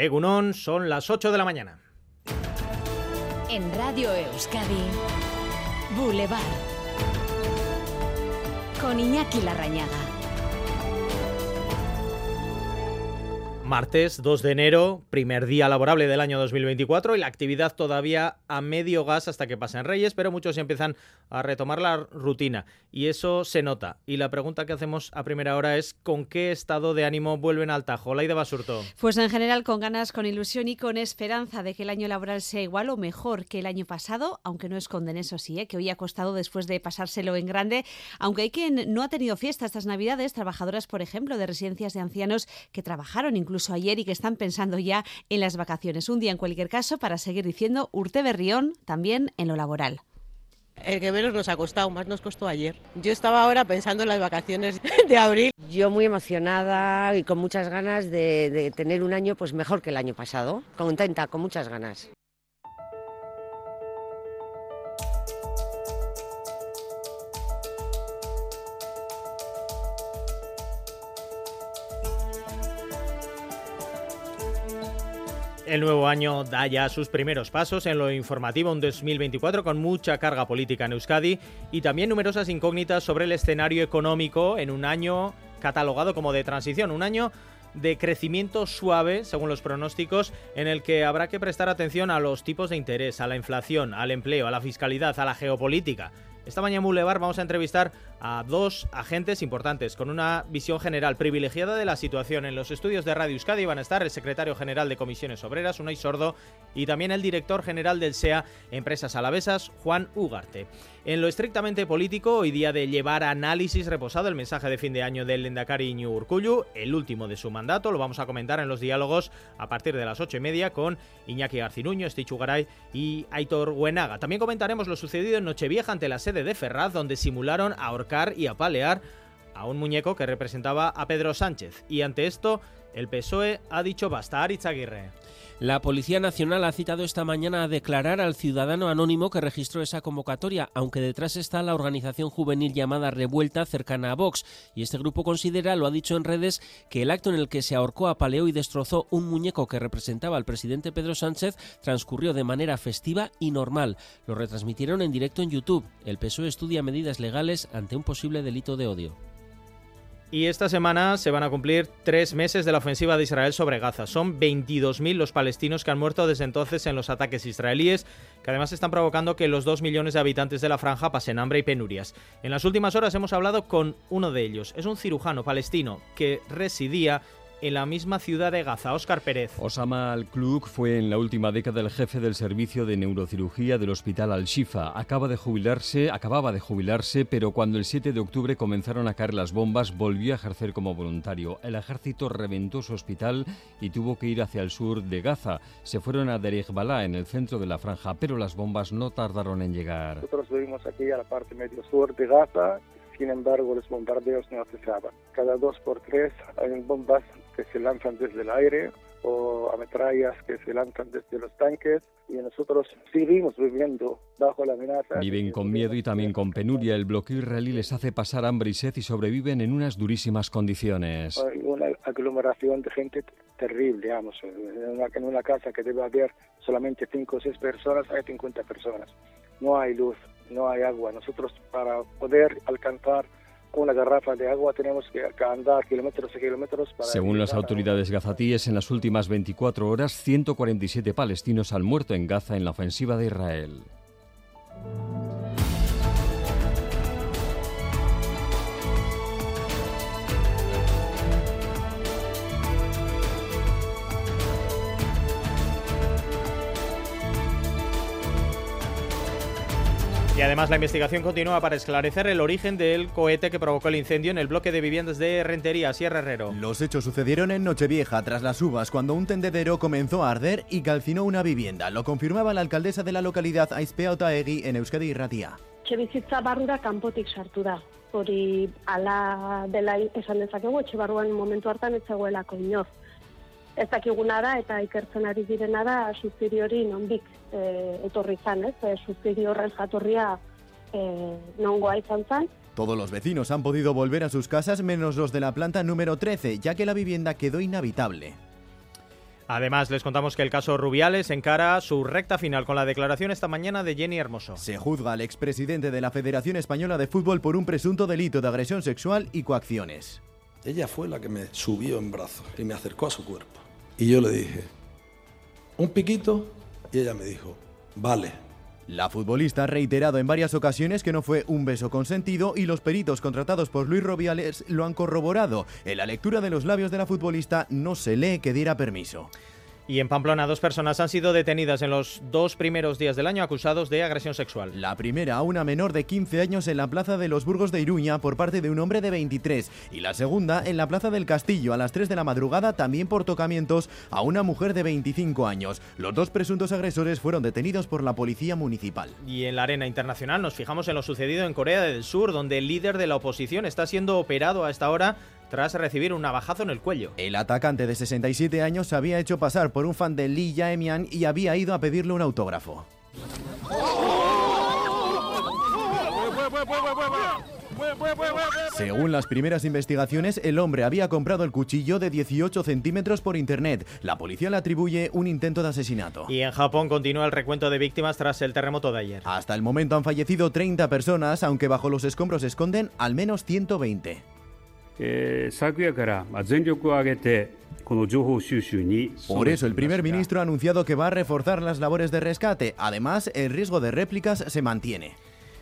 Egunon, son las 8 de la mañana. En Radio Euskadi, Boulevard. Con Iñaki Larrañaga. Martes 2 de enero, primer día laborable del año 2024 y la actividad todavía a medio gas hasta que pasen Reyes, pero muchos empiezan a retomar la rutina y eso se nota. Y la pregunta que hacemos a primera hora es ¿con qué estado de ánimo vuelven al Tajo? Laida Basurto. Pues en general con ganas, con ilusión y con esperanza de que el año laboral sea igual o mejor que el año pasado, aunque no esconden eso sí, ¿eh? que hoy ha costado después de pasárselo en grande, aunque hay quien no ha tenido fiesta estas Navidades, trabajadoras por ejemplo de residencias de ancianos que trabajaron incluso ayer y que están pensando ya en las vacaciones. Un día en cualquier caso para seguir diciendo Urte Berrión también en lo laboral. El que menos nos ha costado, más nos costó ayer. Yo estaba ahora pensando en las vacaciones de abril. Yo muy emocionada y con muchas ganas de, de tener un año pues mejor que el año pasado. Contenta, con muchas ganas. El nuevo año da ya sus primeros pasos en lo informativo, un 2024 con mucha carga política en Euskadi y también numerosas incógnitas sobre el escenario económico en un año catalogado como de transición, un año de crecimiento suave, según los pronósticos, en el que habrá que prestar atención a los tipos de interés, a la inflación, al empleo, a la fiscalidad, a la geopolítica. Esta mañana en Boulevard vamos a entrevistar a dos agentes importantes con una visión general privilegiada de la situación. En los estudios de Radio Euskadi van a estar el secretario general de Comisiones Obreras, Unai Sordo, y también el director general del SEA Empresas Alavesas, Juan Ugarte. En lo estrictamente político, hoy día de llevar análisis reposado el mensaje de fin de año del Lendakari Iñu Urkullu, el último de su mandato, lo vamos a comentar en los diálogos a partir de las ocho y media con Iñaki Garcinuño, Estichu Garay y Aitor Huenaga. También comentaremos lo sucedido en Nochevieja ante la sede de Ferraz, donde simularon ahorcar y apalear a un muñeco que representaba a Pedro Sánchez. Y ante esto, el PSOE ha dicho basta, Aritz Aguirre. La Policía Nacional ha citado esta mañana a declarar al ciudadano anónimo que registró esa convocatoria, aunque detrás está la organización juvenil llamada Revuelta cercana a Vox. Y este grupo considera, lo ha dicho en redes, que el acto en el que se ahorcó, apaleó y destrozó un muñeco que representaba al presidente Pedro Sánchez transcurrió de manera festiva y normal. Lo retransmitieron en directo en YouTube. El PSOE estudia medidas legales ante un posible delito de odio. Y esta semana se van a cumplir tres meses de la ofensiva de Israel sobre Gaza. Son 22.000 los palestinos que han muerto desde entonces en los ataques israelíes, que además están provocando que los dos millones de habitantes de la franja pasen hambre y penurias. En las últimas horas hemos hablado con uno de ellos. Es un cirujano palestino que residía en la misma ciudad de Gaza. Óscar Pérez. Osama Al-Kluk fue en la última década el jefe del servicio de neurocirugía del Hospital Al-Shifa. Acaba de jubilarse, acababa de jubilarse, pero cuando el 7 de octubre comenzaron a caer las bombas, volvió a ejercer como voluntario. El ejército reventó su hospital y tuvo que ir hacia el sur de Gaza. Se fueron a Derek Bala, en el centro de la franja, pero las bombas no tardaron en llegar. Nosotros vivimos aquí a la parte medio sur de Gaza sin embargo, los bombardeos no cesaban. Cada dos por tres hay bombas que se lanzan desde el aire o ametrallas que se lanzan desde los tanques y nosotros seguimos viviendo bajo la amenaza. Viven con miedo y también con penuria. El bloqueo israelí les hace pasar hambre y sed y sobreviven en unas durísimas condiciones. Hay una aglomeración de gente terrible, digamos. En una, en una casa que debe haber solamente cinco o seis personas, hay 50 personas. No hay luz, no hay agua. Nosotros para poder alcanzar una garrafa de agua tenemos que andar kilómetros y kilómetros. Para Según las autoridades gazatíes, en las últimas 24 horas, 147 palestinos han muerto en Gaza en la ofensiva de Israel. Y además la investigación continúa para esclarecer el origen del cohete que provocó el incendio en el bloque de viviendas de Rentería, Sierra Herrero. Los hechos sucedieron en Nochevieja, tras las uvas, cuando un tendedero comenzó a arder y calcinó una vivienda. Lo confirmaba la alcaldesa de la localidad, Aizpea Otaegi, en Euskadi Irratia. Etxebizitza barrura kanpotik sartu da. Hori ala dela esan dezakegu, etxe barruan momentu hartan ez zegoelako inor. Ez dakiguna da eta ikertzen ari direna da hori nondik e, etorri zan, ez? E, horren jatorria e, nongoa izan zan. Todos los vecinos han podido volver a sus casas menos los de la planta número 13, ya que la vivienda quedó inhabitable. Además, les contamos que el caso Rubiales encara su recta final con la declaración esta mañana de Jenny Hermoso. Se juzga al expresidente de la Federación Española de Fútbol por un presunto delito de agresión sexual y coacciones. Ella fue la que me subió en brazos y me acercó a su cuerpo. Y yo le dije, un piquito, y ella me dijo, vale. La futbolista ha reiterado en varias ocasiones que no fue un beso consentido y los peritos contratados por Luis Rubiales lo han corroborado. En la lectura de los labios de la futbolista no se lee que diera permiso. Y en Pamplona, dos personas han sido detenidas en los dos primeros días del año acusados de agresión sexual. La primera, una menor de 15 años en la plaza de los Burgos de Iruña por parte de un hombre de 23. Y la segunda, en la plaza del Castillo, a las 3 de la madrugada, también por tocamientos a una mujer de 25 años. Los dos presuntos agresores fueron detenidos por la policía municipal. Y en la arena internacional nos fijamos en lo sucedido en Corea del Sur, donde el líder de la oposición está siendo operado a esta hora tras recibir un navajazo en el cuello. El atacante de 67 años se había hecho pasar por un fan de Lee Jae-myung y había ido a pedirle un autógrafo. Según las primeras investigaciones, el hombre había comprado el cuchillo de 18 centímetros por internet. La policía le atribuye un intento de asesinato. Y en Japón continúa el recuento de víctimas tras el terremoto de ayer. Hasta el momento han fallecido 30 personas, aunque bajo los escombros se esconden al menos 120. Por eso el primer ministro ha anunciado que va a reforzar las labores de rescate. Además, el riesgo de réplicas se mantiene.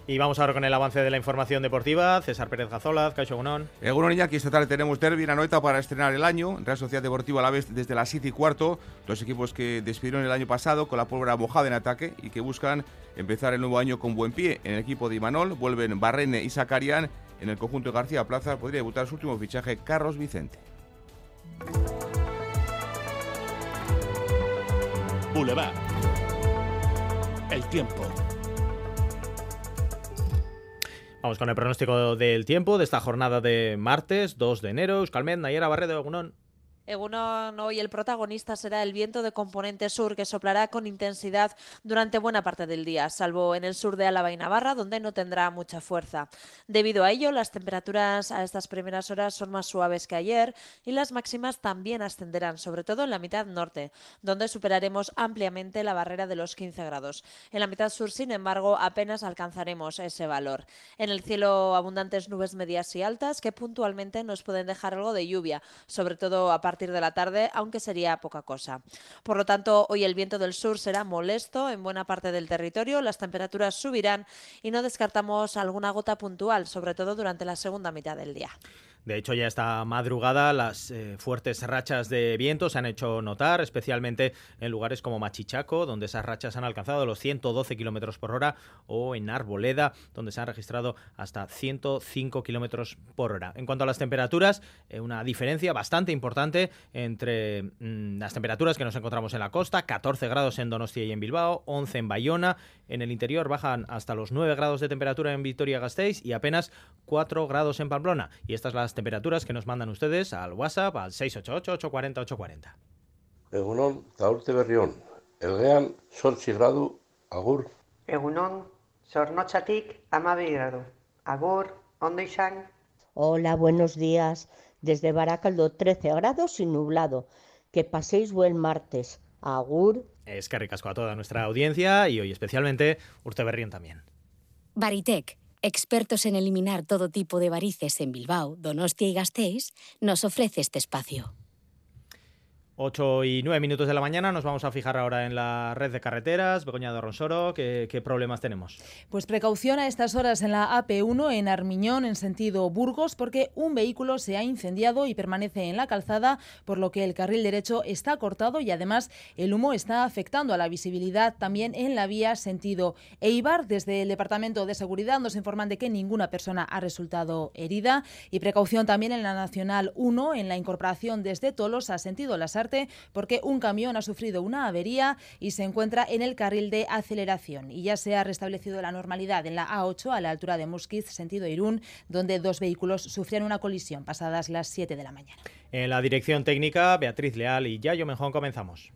Y vamos ahora con el avance de la información deportiva. César Pérez Gazola, Caixo Gunón. Egunon Iñaki, esta tarde tenemos derbi en Anoeta para estrenar el año. Real Sociedad Deportiva a la vez desde las 7 y cuarto. Los equipos que despidieron el año pasado con la pólvora mojada en ataque y que buscan empezar el nuevo año con buen pie. En el equipo de Imanol vuelven Barrene y Sacarian. En el conjunto de García Plaza podría debutar su último fichaje, Carlos Vicente. Boulevard. El tiempo. Vamos con el pronóstico del tiempo de esta jornada de martes 2 de enero. Euskalmet, Nayera Barredo, Egunon. Egunon, hoy el protagonista será el viento de componente sur que soplará con intensidad durante buena parte del día, salvo en el sur de Álava y Navarra, donde no tendrá mucha fuerza. Debido a ello, las temperaturas a estas primeras horas son más suaves que ayer y las máximas también ascenderán, sobre todo en la mitad norte, donde superaremos ampliamente la barrera de los 15 grados. En la mitad sur, sin embargo, apenas alcanzaremos ese valor. En el cielo abundantes nubes medias y altas que puntualmente nos pueden dejar algo de lluvia, sobre todo a partir de la tarde, aunque sería poca cosa. Por lo tanto, hoy el viento del sur será molesto en buena parte del territorio, las temperaturas subirán y no descartamos alguna gota puntual, sobre todo durante la segunda mitad del día. De hecho, ya esta madrugada las eh, fuertes rachas de viento se han hecho notar, especialmente en lugares como Machichaco, donde esas rachas han alcanzado los 112 kilómetros por hora, o en Arboleda, donde se han registrado hasta 105 kilómetros por hora. En cuanto a las temperaturas, eh, una diferencia bastante importante entre mm, las temperaturas que nos encontramos en la costa: 14 grados en Donostia y en Bilbao, 11 en Bayona. En el interior bajan hasta los 9 grados de temperatura en Vitoria-Gasteiz y apenas 4 grados en Pamplona. Y estas las temperaturas que nos mandan ustedes al WhatsApp al 688-840-840. Egunon, taurte berrión. Elgean, sortzi gradu, agur. Egunon, zornotzatik amabi gradu. Agur, ondo. Hola, buenos días. Desde Baracaldo, 13 grados y nublado. Que paséis buen martes. Agur. Es que ricasco a toda nuestra audiencia y hoy especialmente Urte Berrión también. Baritec expertos en eliminar todo tipo de varices en Bilbao, Donostia y Gasteiz, nos ofrece este espacio. 8 y 9 minutos de la mañana nos vamos a fijar ahora en la red de carreteras. Begoña de Ronsoro, ¿qué, ¿qué, problemas tenemos? Pues precaución a estas horas en la AP1 en Armiñón, en sentido Burgos, porque un vehículo se ha incendiado y permanece en la calzada, por lo que el carril derecho está cortado y además el humo está afectando a la visibilidad también en la vía sentido Eibar. Desde el Departamento de Seguridad nos informan de que ninguna persona ha resultado herida y precaución también en la Nacional 1 en la incorporación desde Tolos a sentido Las Artes porque un camión ha sufrido una avería y se encuentra en el carril de aceleración. Y ya se ha restablecido la normalidad en la A8 a la altura de Musquiz, sentido Irún, donde dos vehículos sufrieron una colisión pasadas las 7 de la mañana. En la dirección técnica, Beatriz Leal y Yayo Mejón comenzamos.